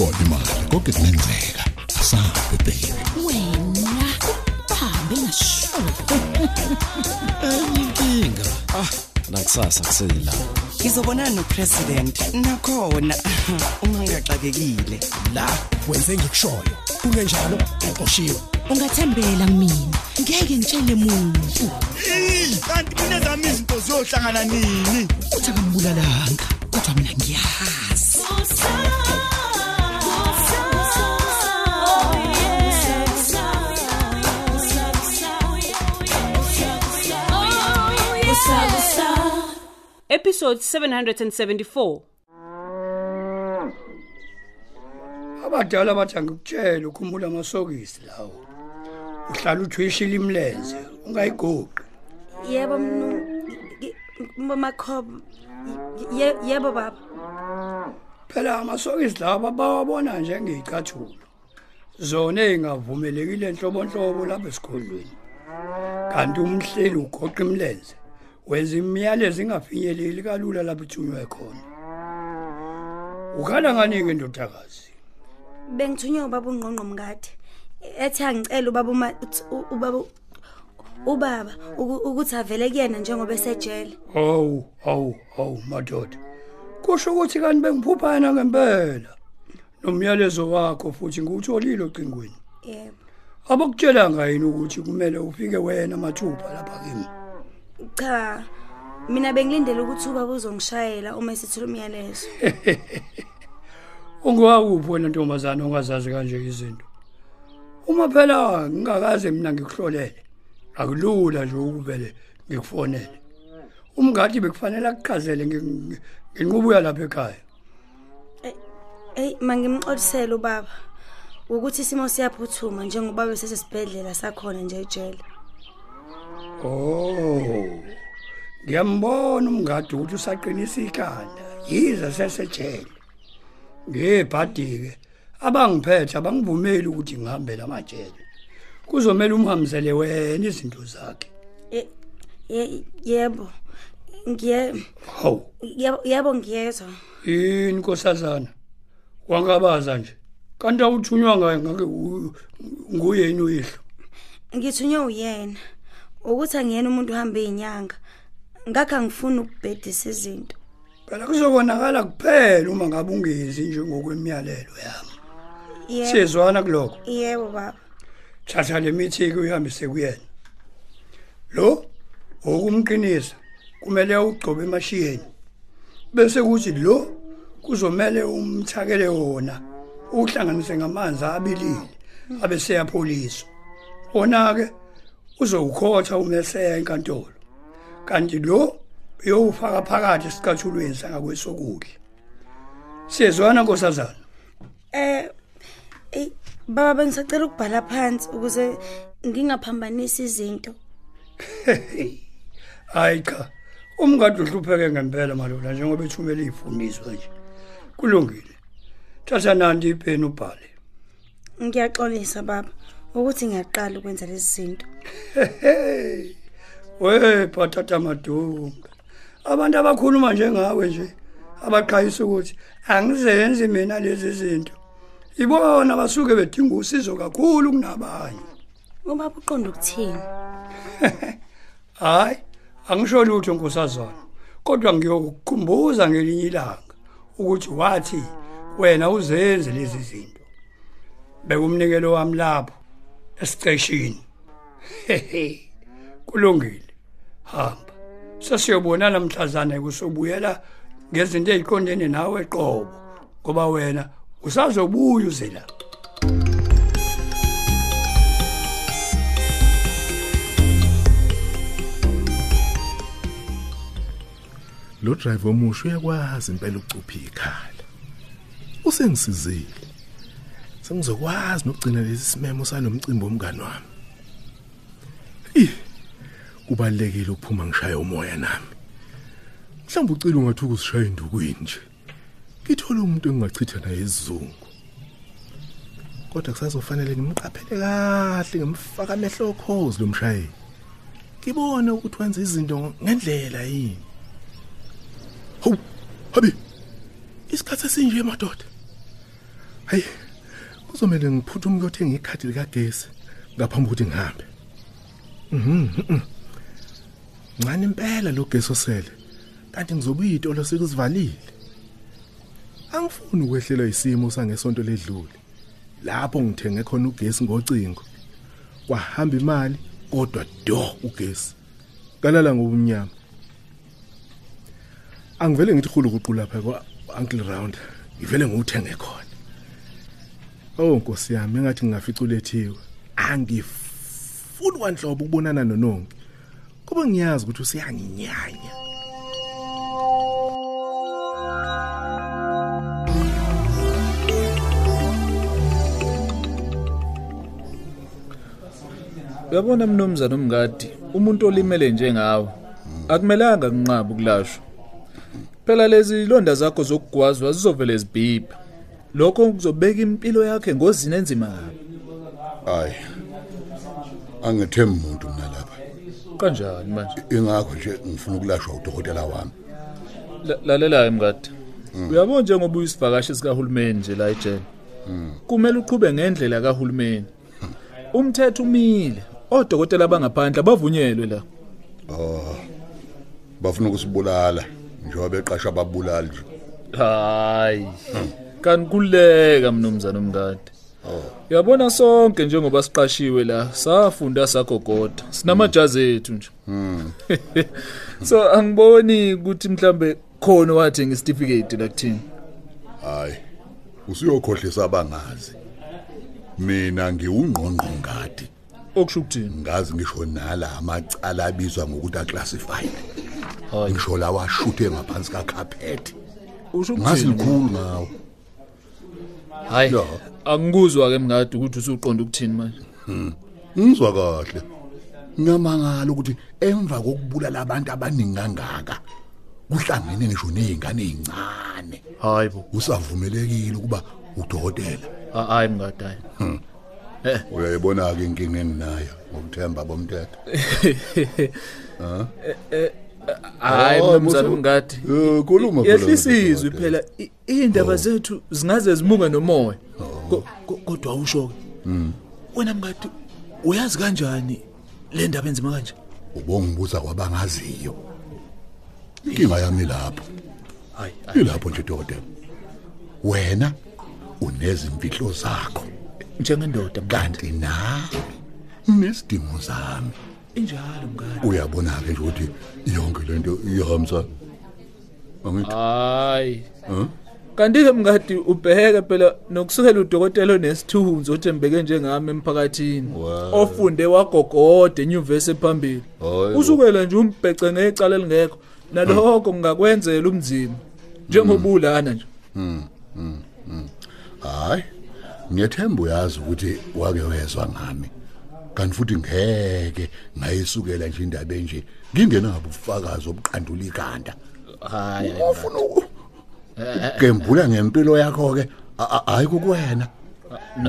ikhona imali konke kungenzeka asabe baby wena bahambe ngasho inkinga ah nakusasa kusela. Ngizobonana nopresident nakhona. Uma ngingaxakekile la wenze ngikushoyo. Kungenjalo uqoshiwe. Ungathembela kumina ngeke ngitshele muntu. Kanti kunezami izinto ziyohlangana nini? Uthi akambulalanga. Episode 774. abadala bathi angikutshela ukhumbula amasokisi lawo. Uhlala uthwishile imlenze ungayigoqi Yebo mnu makhobo yebo baba. Phela amasokisi lawa bawabona njengeyicathulo zona engavumelekile enhlobonhlobo lapha esigodlweni kanti umhleli ugoqa imlenze. Wenza imiyalezo ingafinyeleli kalula lapho ithunywe khona. Ukhala ngani-ke ndodakazi. Bengithunywe ubaba ungqongqo mngadi. Ethi angicela ubaba ubaba ubaba uku- ukuthi avele kuyena njengoba esejele. Hawu hawu hawu madoda. Kusho ukuthi kanti bengiphuphana ngempela? Nomyalezo wakho futhi ngiwutholile ocingweni. Yebo. Abakutshelanga yini ukuthi kumele ufike wena mathupha lapha kimi? Cha mina bengilindele ukuthi ubaba uzongishayela uma esithula umyalezo. Ungowakuphi wena ntombazana ongazazi kanje izinto? Uma phela ngingakaze mina ngikuhlolele akulula nje ukuvele ngikufonele. Umngadi bekufanele akuchazele ngenqubo yalapha ekhaya. Ey mangimxolisele ubaba ukuthi isimo siyaphuthuma njengoba besesesibhedlela sakhona nje ejele. Oh. Ngiyambona umngadi ukuthi usaqinisa ikhanda. Yiza sesejele. Ngebhadike abangiphethe abangivumeli ukuthi ngihambe lamajele. Kuzomela umhambisele wena izinto zakhe. Ye- ye- yebo ngiye Hawu, yebo- yebo ngiyezwa yini nkosazana? Wangabaza nje. Kanti awuthunywa ngaye ngake u- nguye yini uyihlo. ngithunywe uyena ukuthi angiyena umuntu uhamba izinyanga ngakho angifuni ukubhedisa izinto Phela kuzobonakala kuphela uma ngabe ungezi nje ngokwemiyalelo yami. Yebo. Siyezwana kuloko. yebo baba thatha le mithiki uyihambise kuyena lo okumqinisa kumele ugcobe emashiyeni bese kuthi lo kuzomela umthakele wona uhlanganise ngamanzi abilile abe seyapholiswa ona ke uzowukhotha umeseya enkantolo. Kanti lo uyowufaka phakathi esicathulweni sangakwesokudla. Siyezwana nkosazana? Eh ey baba bengisacela ukubhala phansi ukuze ngingaphambanisi izinto. Hayi cha umngadi uhlupheke ngempela malona njengoba ethumela izifuniswa nje. Kulungile. Thatha nanti ipheni ubhale. Ngiyaxolisa baba. Ukuthi ngiyaqala ukwenza lezi zinto. We phathatha madunga abantu abakhuluma njengawe nje abaqhayisa ukuthi angizenzi mina lezi zinto. Ibona basuke bedinga usizo kakhulu kunabanye. Ubaba uqonda ukuthini? Hayi angisho lutho nkosazana kodwa ngiyokukhumbuza ngelinye ilanga ukuthi wathi wena uzenze lezi zinto. Bekumnikelo wami lapho esiteshini kulungile. Hamba. Sesiyobonana mhlazana kusobuyela ngezinto eziqondene nawe qobo ngoba wena usazobuya uze la. Lo driver omusha uyakwazi impela ukucupha ikhala usengisizile. Sengizokwazi nokugcina lesi simemo salomcimbi womngane wami. Ih kubalekile ukuphuma ngishaya umoya nami. Mhlawumbe ucila ungathi ukusishaya indukwini nje ngithole umuntu engingachitha naye isizungu. Kodwa kusazofanele ngimqaphele kahle ngimfaka amehlo okhozi lo mshayeli. Ngibone ukuthi wenza izinto ngendlela yini. Hawu, habi. Isikhathi esinje madoda. hayi. Kuzomela ngiphuthume ukuyothenga ikhadi likagesi. Ngaphambi kokuthi ngihambe. Mhm mhm. ncane impela lo gesi osele? Kanti ngizobuya itolo sekuzivalile. Angifuni ukwehlelwa isimo sangesonto ledlule. Lapho ngithenge khona ugesi ngocingo. Kwahamba imali kodwa do ugesi. Kalala ngobumnyama. Angivele ngithi khulu kuqu lapha kwa uncle round ngivele ngiwuthenge khona. Oh nkosi yami engathi ngingafica ulethiwe angifuni kwanhlobo ukubonana nononke kuba ngiyazi ukuthi usiyanginyanya Uyabona mnumzana umngadi, umuntu olimele njengawe akumelanga kunqaba ukulashwa. Phela lezi londa zakho zokugwazwa zizovele zibhipha. Lokho kuzobeka impilo yakhe engozini enzima kabi. hayi angethembi umuntu mina lapha Kanjani manje? ingakho nje ngifuna ukulashwa udokotela wami La- Lalela emngadi. Uyabona njengoba uyisivakashi sikahulumeni nje la ejele. Kumele uqhube ngendlela kahulumeni. Umthetho umile. Odokotela bangaphandle bavunyelwe la. oh bafuna ukusibulala njengoba beqasha ababulali nje Hayi. Kanikuleka mnumzana umngadi. Uyabona sonke njengoba siqashiwe la, safunda sagogoda. Sinamajazi ethu nje. So angiboni ukuthi mhlambe khona wathi ngesitifiketi la kuthini. hayi usuyokhohlisa abangazi mina ngiwungqongqo ngadi Okusho ukuthini? ngazi ngisho nala amacala abizwa ngokuthi aclassified Hayi. ngisho lawa ashuthe ngaphansi kacarpet Usho ngazi ukuthini? likhulu ngawo Hayi. Angikuzwa ke mngadi ukuthi usuqonda ukuthini manje. ngizwa kahle ngiyamangala ukuthi emva kokubulala abantu abaningi kangaka kuhlangene ngisho nezingane ezincane Hayibo. usavumelekile ukuba udokotela Hayi mngadi hayi. uyayibona ke inkinga enginayo ngokuthemba bomthetho Hayi Oh, mnumzana musu- umngadi. Eh, khuluma phela, Yehlisizwe Dr. phela i- indaba zethu zingaze zimunge nomoya. Ko- ko- Kodwa usho ke. Wena mngadi uyazi kanjani le ndaba enzima kanje? ubongibuza kwabangaziyo inkinga yami lapho Hayi. ilapho nje dokotela wena unezimfihlo zakho Njengendoda mngadi. kanti nami nesidingo zami Injalo mngadi. uyabona ke nje ukuthi yonke lento iyahamisa angithi Hayi. Kanti ke mngadi ubheke phela nokusukela udokotela onesithunzi othembeke njengami emphakathini. Ofunde wagogoda enyuvesi ephambili. Usukela nje umbhece ngecala elingekho. Nalokho kungakwenzela umzimba. Njengobulana nje. hayi ngiyethemba uyazi ukuthi wake wezwa ngami kanti futhi ngeke ngayisukela nje indaba enje ngingenabo ubufakazi obuqandula ikhanda Hayi. ufuna ukugembula ngempilo yakho ke hayi kukwena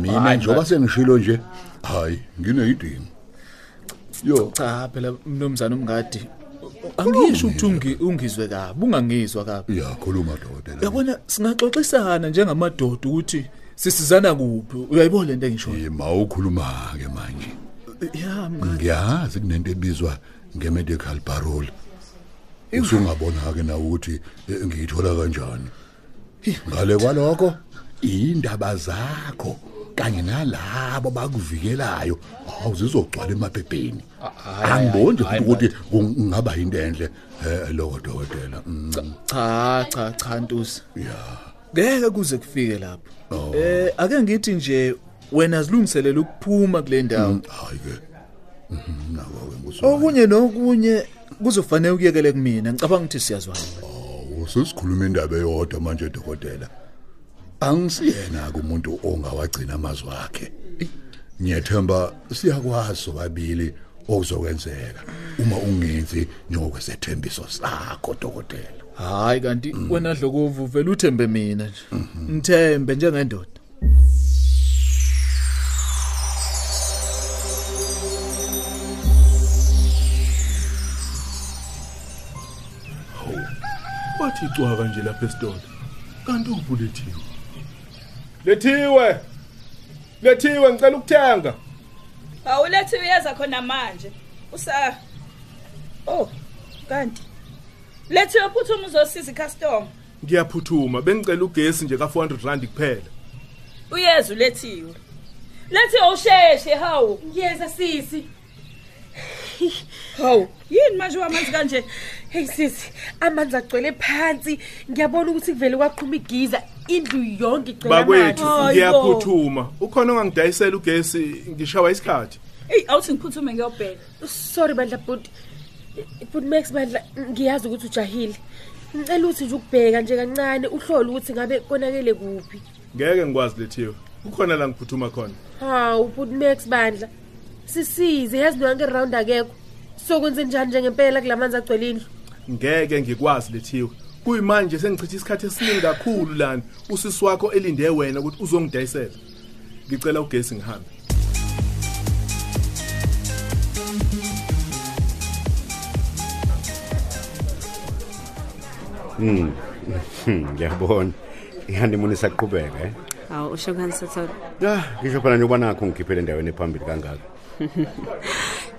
mina njengoba sengishilo nje hayi ngineyidingo yo Cha phela mnumzana umngadi. Angisho ukuthi ungi- ungizwe kabi, ungangizwa kabi. iyakhuluma dokotela Yabona singaxoxisana njengamadoda ukuthi sisizana kuphi. Uyayibona lento engisho. ima ukhuluma ke manje Ya mngadi. ngiyazi kunento ebizwa nge-medical parole. Usungabona ke na ukuthi eh, ngiyithola kanjani? Ngale kwalokho indaba zakho kanye nalabo bakuvikelayo awuzizogcwala emaphepheni angiboni nje futhi ukuthi kungaba yinto enhle. Eh lokho dokotela Mm, Cha cha cha Ntusi. ya. Ngeke kuze kufike lapho. Eh ake ngithi nje wena zilungiselela ukuphuma kule ndawo. hayi ke Mhm, nako ke ngusu Okunye nokunye kuzofanele ukuyekele kumina. Ngicabanga ukuthi siyazwana. usisikhuluma indaba eyodwa manje dokotela angisiyena umuntu ongawagcina amazwi akhe ngiyethemba siyakwazi sobabili okuzokwenzeka uma ungenzi njengokwesethembiso sakho dokotela Hayi kanti wena dlokovu vele uthembe mina nje. Ngithembe njengendoda. Wathi cwaka nje lapha esitolo kanti ubulethiwe. Lethiwe! Lethiwe ngicela ukuthenga awulethi uyeza khona manje. Usa oh kanti lethi uyaphuthuma uzosiza icustomer. Ngiyaphuthuma bengicela ugesi nje ka400 rand kuphela. Uyeza ulethiwe. Lethi awusheshe hawu. Yeza sisi. hawu yini manje wamanzi kanje Hey sisi, amanzi agcwele phansi. Ngiyabona ukuthi kuvele kwaqhuma igiza indlu yonke igcwele bakwethu Hayi bo. ngiyaphuthuma ukhona ongangidayisela ugesi ngishawa isikhathi eyi awuthi ngiphuthume ngiyobheka Sorry bandla but but Max bandla ngiyazi ukuthi ujahile. Ngicela ukuthi nje ukubheka nje kancane uhlole ukuthi ngabe konakele kuphi. ngeke ngikwazi lethiwe kukhona la ngiphuthuma khona Hawu but Max bandla. Sisize yazi nonke round akekho. Sokwenze njani nje ngempela kulamanzi agcwele indlu? ngeke ngikwazi lethiwe kuyimanje sengichitha isikhathi esiningi kakhulu lana usisi wakho elinde wena ukuthi uzongidayisela ngicela ugesi ngihambe Mm. Ngiyabona. Ihanimuni saqhubeka eh. Hawu usho kani Sithole? Ya, ngisho phela njengoba nakho ngikhiphele endaweni ephambili kangaka.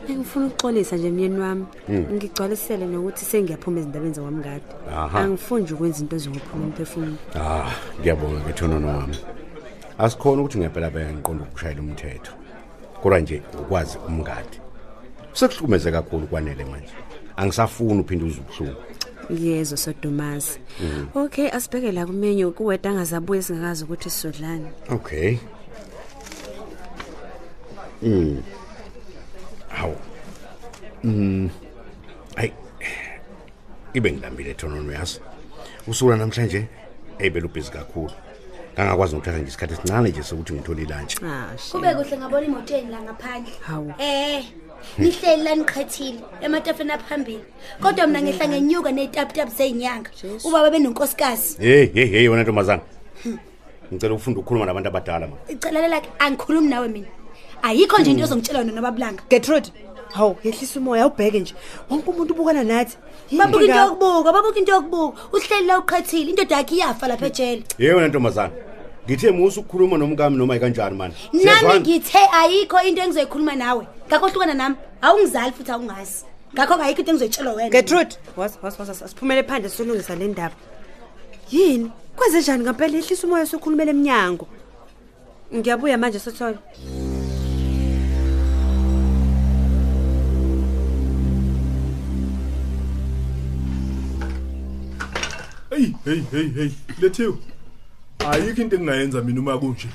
Ngifuna ukuxolisa nje myeni wami. Mm. Ngigcwalisele nokuthi sengiyaphuma ezindabeni zawamngadi. Aha. Angifuni nje ukwenza into ezokuphuma umphefumulo. Ah, ngiyabonga ke thonono wami. Asikhona ukuthi ngempela beke ngiqonda ukushayela umthetho. Kodwa nje ukwazi umngadi. Sekuhlukumeze kakhulu kwanele manje. Angisafuni uphinde uzubuhlungu. Yezwa Sodomasi. Mhm. Okay, asibheke la kumenyu kuweda angazabuye singakazi ukuthi sisodlani. Okay. Mm. Haw. Mm. Ay. Ibe ngilambile thonono yazi. Usuku namhlanje eyibela ubhizi kakhulu. Kangakwazi ukuthatha nje isikhathi esincane nje sokuthi ngithole lunch. Ah, kube kuhle ngabona imoto yeni la ngaphandle Hawu. eh nihleli la niqhathile ematafeni aphambili kodwa mina ngehla ngenyuka netaputapu zeyinyanga ubaba benonkosikazi Hey hey hey wena ntombazana. Ngicela ukufunda ukukhuluma nabantu abadala ma. icala lelakhe angikhulumi nawe mina ayikho nje into ozongitshela yona nobabulanga Gertrude hawu yehlisa umoya ubheke nje. Wonke umuntu ubukana nathi. Babuka into yokubuka babuka into yokubuka. Uhleli la uqhathile indoda yakhe iyafa lapha ejele. Hey wena ntombazana. Ngithe musu ukukhuluma nomkami noma ikanjani manje. nami ngithe ayikho into engizoyikhuluma nawe. Ngakho hlukana nami. Awungizali futhi awungazi. Ngakho ayikho into engizoyitshela wena. Gertrude was was was asiphumele phandle solungisa le ndaba. Yini? Kwenze njani ngempela yehlisa umoya sokhulumela eminyango ngiyabuya manje Sithole hey hey hey hey lethiwe ayikho into engingayenza mina uma kunje.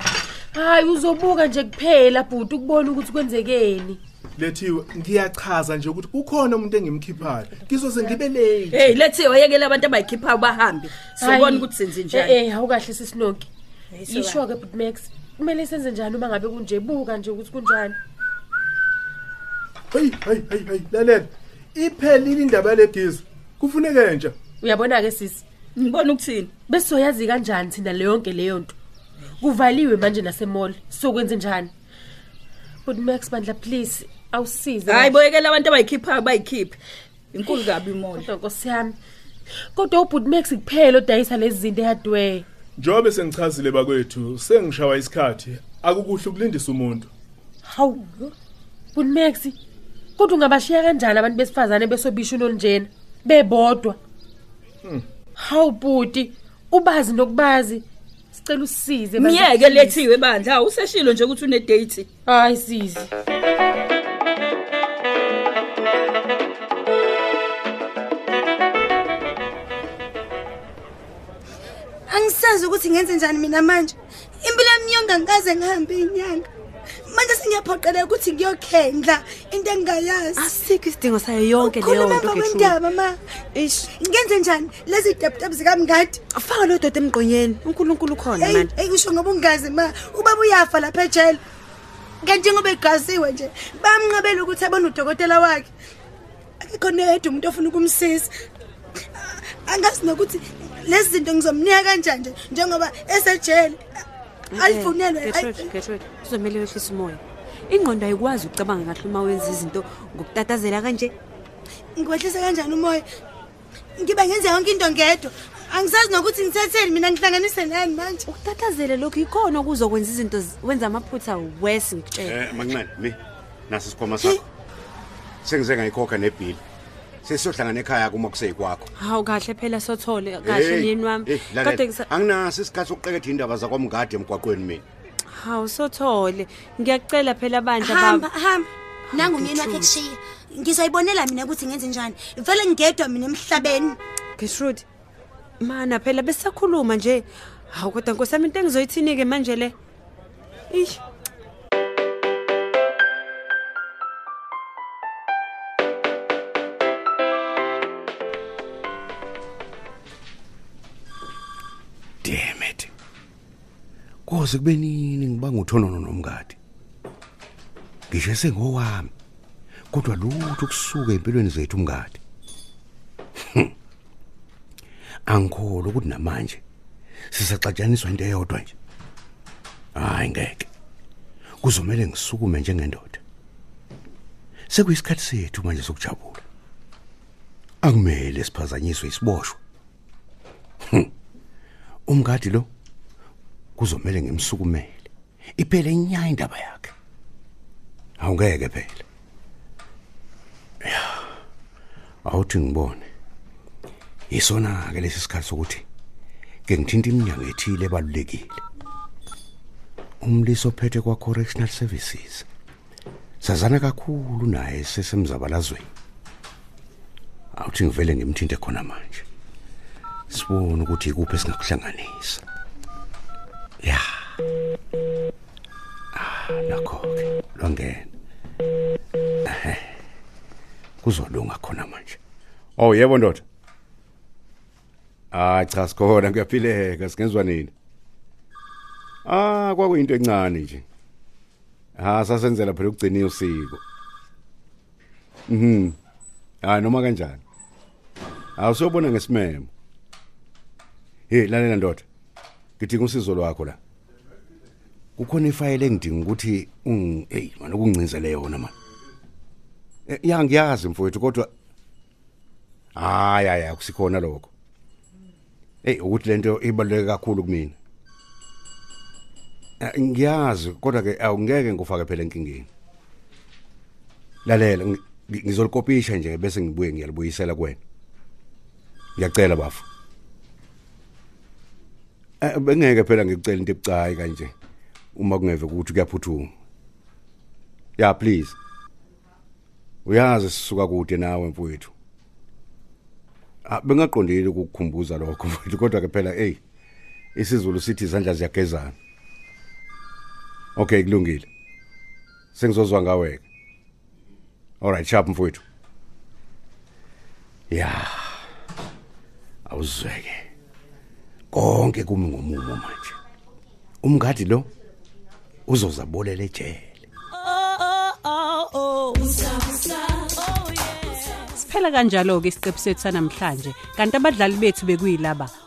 Hayi uzobuka nje kuphela bhuti ukubona ukuthi kwenzekeni. lethiwe ngiyachaza nje ukuthi kukhona umuntu engimkhiphayo. Ngizoze ngibe late. Hey lethiwe yekela abantu abayikhiphayo bahambe. Sobona ukuthi senze njani? Eh eh awukahle sisinoki. so Yisho ke but Max. Kumele senze njani uma ngabe kunje? Buka nje ukuthi kunjani. hey hey hey hey lalela. Iphelile indaba yalegiza kufuneke nje. Uyabona ke sisi? Ngibona ukuthini bese soyazi kanjani thina le yonke leyo nto. Kuvaliwe manje nasemall sokwenze njani? But Max bandla please awusize. hayi boyekela abantu abayikhiphayo bayikhiphe inkulu kabi imoto Kodwa Nkosi yami. Kodwa ubut Max kuphela odayisa lezi zinto ehardware. njobe sengichazile bakwethu sengishawa isikhathi akukuhle ukulindisa umuntu Hawu. But Max kodwa ungabashiya kanjani abantu besifazane besobisho unoljena bebodwa? Hmm. Hawu buti ubazi nokubazi sicela usisize myeke lethiwe bandla useshilo nje ukuthi une date hayi sizi angisazi ukuthi ngenze njani mina manje. Impilo yami yonke ngikaze ngihambe inyanga. Manje sengiyaphoqeleka ukuthi ngiyokhendla into engingayazi. Asikho isidingo sayo yonke leyo nto kwendaba ma ngenze njani? Lezi dabudab zikamngadi. Faka lo doda emgqonyeni. Unkulunkulu khona mani hey usho ngoba ungazi ma. Ubaba uyafa lapha ejele. Kanti ngoba egasiwe nje. Bamnqabela ukuthi abone udokotela wakhe. Akekho nedwa umuntu ofuna ukumsiza. Angazi nokuthi lezi zinto ngizomnika kanjani nje njengoba esejele. Alifunelwe Gertrude Gertrude kuzomela wehlisa umoya ingqondo ayikwazi ukucabanga kahle uma wenza izinto ngokutatazela kanje ngiwehlise kanjani umoya ngibe ngenza yonke into ngedwa angisazi nokuthi ngithetheni mina ngihlanganise nani manje ukutatazele lokhu ikhona okuzokwenza izinto zi- wenza amaphutha wes ngitshela Eh manqane mi nasi isikhwama sakho. Sengize ngayikhokha nebhili. Sesiyohlangana ekhaya kuma kuseyikwakho. hawu kahle phela sothole kahle Hey, myeni wami hey, kodwa lalela, ngisa- anginaso isikhathi sokuqeketha indaba zakwamngadi emgwaqweni mina. Hawu sothole ngiyakucela phela bandla hamba baba hamba nangumyeni wakhe kushiya ngizoyibonela mina ukuthi ngenze njani. Vele ngedwa mina emhlabeni. Gertrude mana phela besisakhuluma nje. Hawu kodwa nkosi yami into engizoyithini-ke manje le? Ish Koze kube nini ngibanga uthonono nomngadi. Ngisho sengowami. Kodwa lutho kusuka empilweni zethu umngadi. Hmm. Angikholwa ukuthi namanje sisaxatshaniswa into eyodwa nje. Hayi ngeke. Kuzomela ngisukume njengendoda. Sekuyisikhathi sethu manje sokujabula. Akumele siphazanyiswe isiboshwa. Hmm. Umngadi lo kuzomela ngimsukumele. Iphele inyaya indaba yakhe. Awungeke phela. Ya. Awuthi ngibone. Isona ke lesi sikhathi sokuthi ke ngithinta iminyango ethile ebalulekile. Umliso ophethe kwa correctional services. Sazana kakhulu naye sesemzabalazweni. Awuthi ngivele ngimthinte khona manje. Sibone ukuthi ikuphi esingakuhlanganisa. Ya. Ah, nakho ke longena. Ehe. Kuzolunga khona manje. Oh yebo ndoda. Ah cha sikhona kuyaphileka singezwa nini? Ah kwakuyinto encane nje. Ah sasenzela phela ukugcina usiko. Mhm. Ah noma kanjani. Awusiyobona ngesimemo. Hey lalela ndoda. Ngidinga usizo lwakho la. Kukhona ifayile engidinga ukuthi ung hey man ukungcinzele yona man. Eh, Ya ngiyazi mfowethu kodwa hayi hayi akusikhona lokho. Hey ukuthi lento ibaluleke kakhulu kumina. Eh, Ngiyazi kodwa ke awungeke ngufake phela enkingeni. Lalela ngi- ngi- ngizolikopisha nje bese ngibuye ngiyalibuyisela kuwena. Ngiyacela bafu. Eh bengeke phela ngikucela into ebucayi kanje uma kungeve ukuthi kuyaphuthuma. Ya please. Uyazi sisuka kude nawe mfowethu. Ah bengaqondile ukukukhumbuza lokho mfowethu kodwa ke phela hey isiZulu sithi izandla ziyagezana. Okay kulungile. Sengizozwa ngawe ke. Alright sharp mfowethu. Ya. Awuzweke. konke kumi ngomumo manje umngadi lo uzozabolela ejele. Siphela kanjalo-ke isiqephu sethu sanamhlanje kanti abadlali bethu bekuyilaba.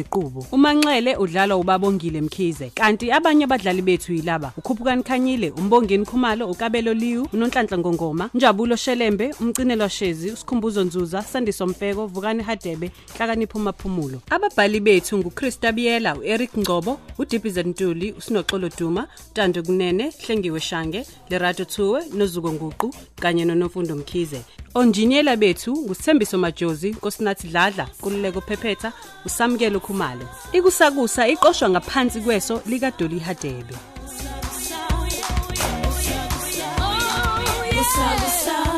ziqubu umanxele udlala ubabongile mkhize kanti abanye abadlali bethu yilaba ukhuphukani khanyile umbongeni khumalo ukabelo liwu unonhlanhla ngongoma njabulo shelembe umcinelwa shezi usikhumbuzo nzuza sandiso mfeko vukani hadebe hlakanipho maphumulo ababhali bethu ngukrista biyela u-eric ngcobo udibize ntuli usinoxolo duma tando kunene hlengiwe shange lerato thuwe nozuko nguqu kanye nonomfundo mkhize. Onjiniyela bethu ngusithembiso majozi nkosinathi dladla kululeko phephetha usamukelo khumalo. Ikusakusa iqoshwa ngaphansi kweso likadoli hadebe. Usabu